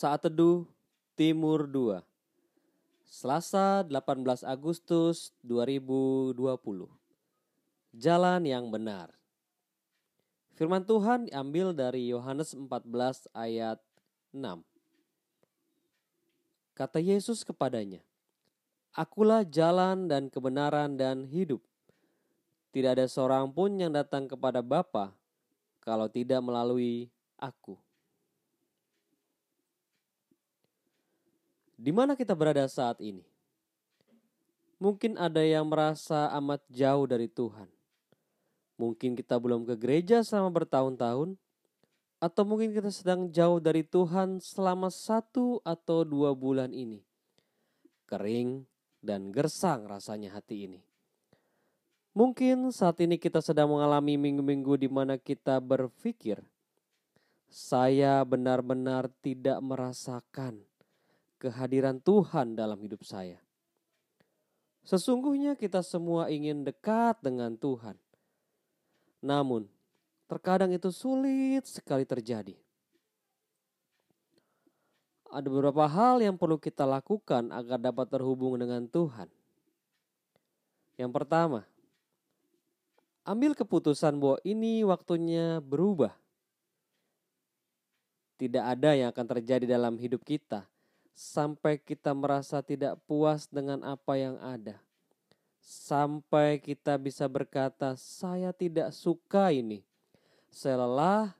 Saat Teduh Timur 2 Selasa 18 Agustus 2020 Jalan yang benar. Firman Tuhan diambil dari Yohanes 14 ayat 6 Kata Yesus kepadanya Akulah jalan dan kebenaran dan hidup. Tidak ada seorang pun yang datang kepada Bapa kalau tidak melalui aku. Di mana kita berada saat ini? Mungkin ada yang merasa amat jauh dari Tuhan. Mungkin kita belum ke gereja selama bertahun-tahun, atau mungkin kita sedang jauh dari Tuhan selama satu atau dua bulan ini. Kering dan gersang rasanya hati ini. Mungkin saat ini kita sedang mengalami minggu-minggu di mana kita berpikir, "Saya benar-benar tidak merasakan kehadiran Tuhan dalam hidup saya. Sesungguhnya kita semua ingin dekat dengan Tuhan. Namun, terkadang itu sulit sekali terjadi. Ada beberapa hal yang perlu kita lakukan agar dapat terhubung dengan Tuhan. Yang pertama, ambil keputusan bahwa ini waktunya berubah. Tidak ada yang akan terjadi dalam hidup kita sampai kita merasa tidak puas dengan apa yang ada. Sampai kita bisa berkata, "Saya tidak suka ini." Saya lelah,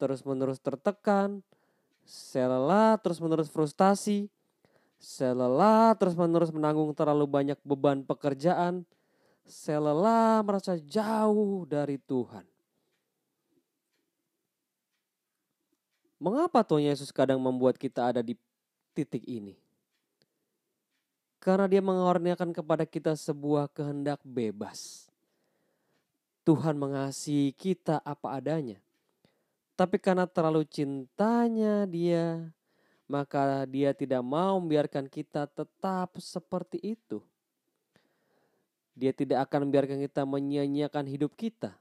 terus-menerus tertekan, saya lelah, terus-menerus frustasi, saya lelah, terus-menerus menanggung terlalu banyak beban pekerjaan, saya lelah merasa jauh dari Tuhan. Mengapa Tuhan Yesus kadang membuat kita ada di titik ini. Karena dia mengaruniakan kepada kita sebuah kehendak bebas. Tuhan mengasihi kita apa adanya. Tapi karena terlalu cintanya dia, maka dia tidak mau membiarkan kita tetap seperti itu. Dia tidak akan membiarkan kita menyia-nyiakan hidup kita.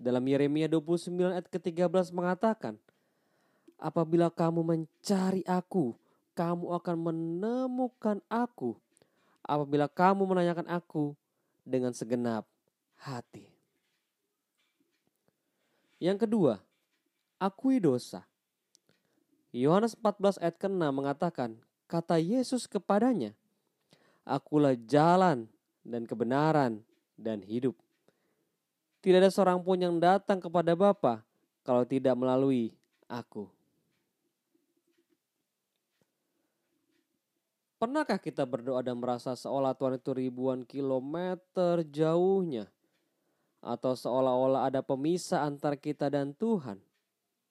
Dalam Yeremia 29 ayat ke-13 mengatakan, Apabila kamu mencari aku, kamu akan menemukan aku. Apabila kamu menanyakan aku dengan segenap hati. Yang kedua, akui dosa. Yohanes 14 ayat ke-6 mengatakan, kata Yesus kepadanya, Akulah jalan dan kebenaran dan hidup. Tidak ada seorang pun yang datang kepada Bapa kalau tidak melalui aku. Pernahkah kita berdoa dan merasa seolah Tuhan itu ribuan kilometer jauhnya? Atau seolah-olah ada pemisah antara kita dan Tuhan?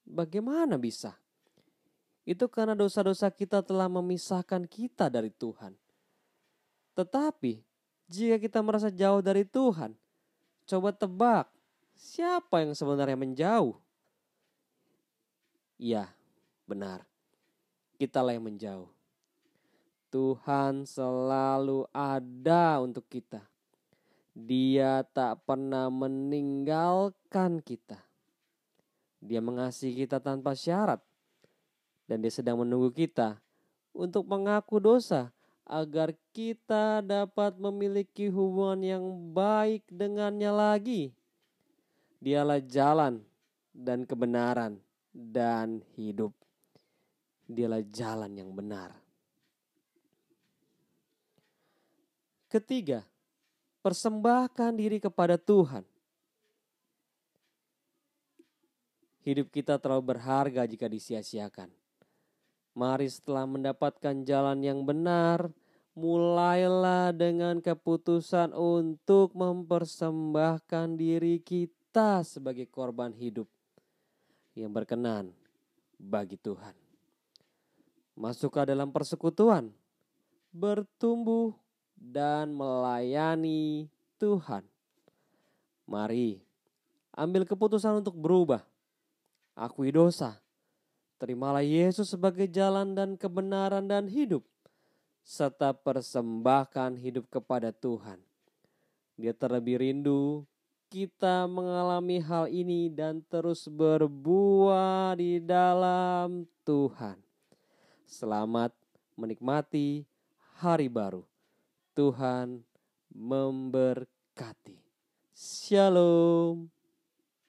Bagaimana bisa? Itu karena dosa-dosa kita telah memisahkan kita dari Tuhan. Tetapi, jika kita merasa jauh dari Tuhan, coba tebak, siapa yang sebenarnya menjauh? Ya, benar. Kitalah yang menjauh. Tuhan selalu ada untuk kita. Dia tak pernah meninggalkan kita. Dia mengasihi kita tanpa syarat. Dan dia sedang menunggu kita untuk mengaku dosa agar kita dapat memiliki hubungan yang baik dengannya lagi. Dialah jalan dan kebenaran dan hidup. Dialah jalan yang benar. Ketiga, persembahkan diri kepada Tuhan. Hidup kita terlalu berharga jika disia-siakan. Mari setelah mendapatkan jalan yang benar, mulailah dengan keputusan untuk mempersembahkan diri kita sebagai korban hidup yang berkenan bagi Tuhan. Masuklah dalam persekutuan, bertumbuh dan melayani Tuhan. Mari ambil keputusan untuk berubah. Akui dosa. Terimalah Yesus sebagai jalan dan kebenaran dan hidup. Serta persembahkan hidup kepada Tuhan. Dia terlebih rindu kita mengalami hal ini dan terus berbuah di dalam Tuhan. Selamat menikmati hari baru. Tuhan memberkati. Shalom.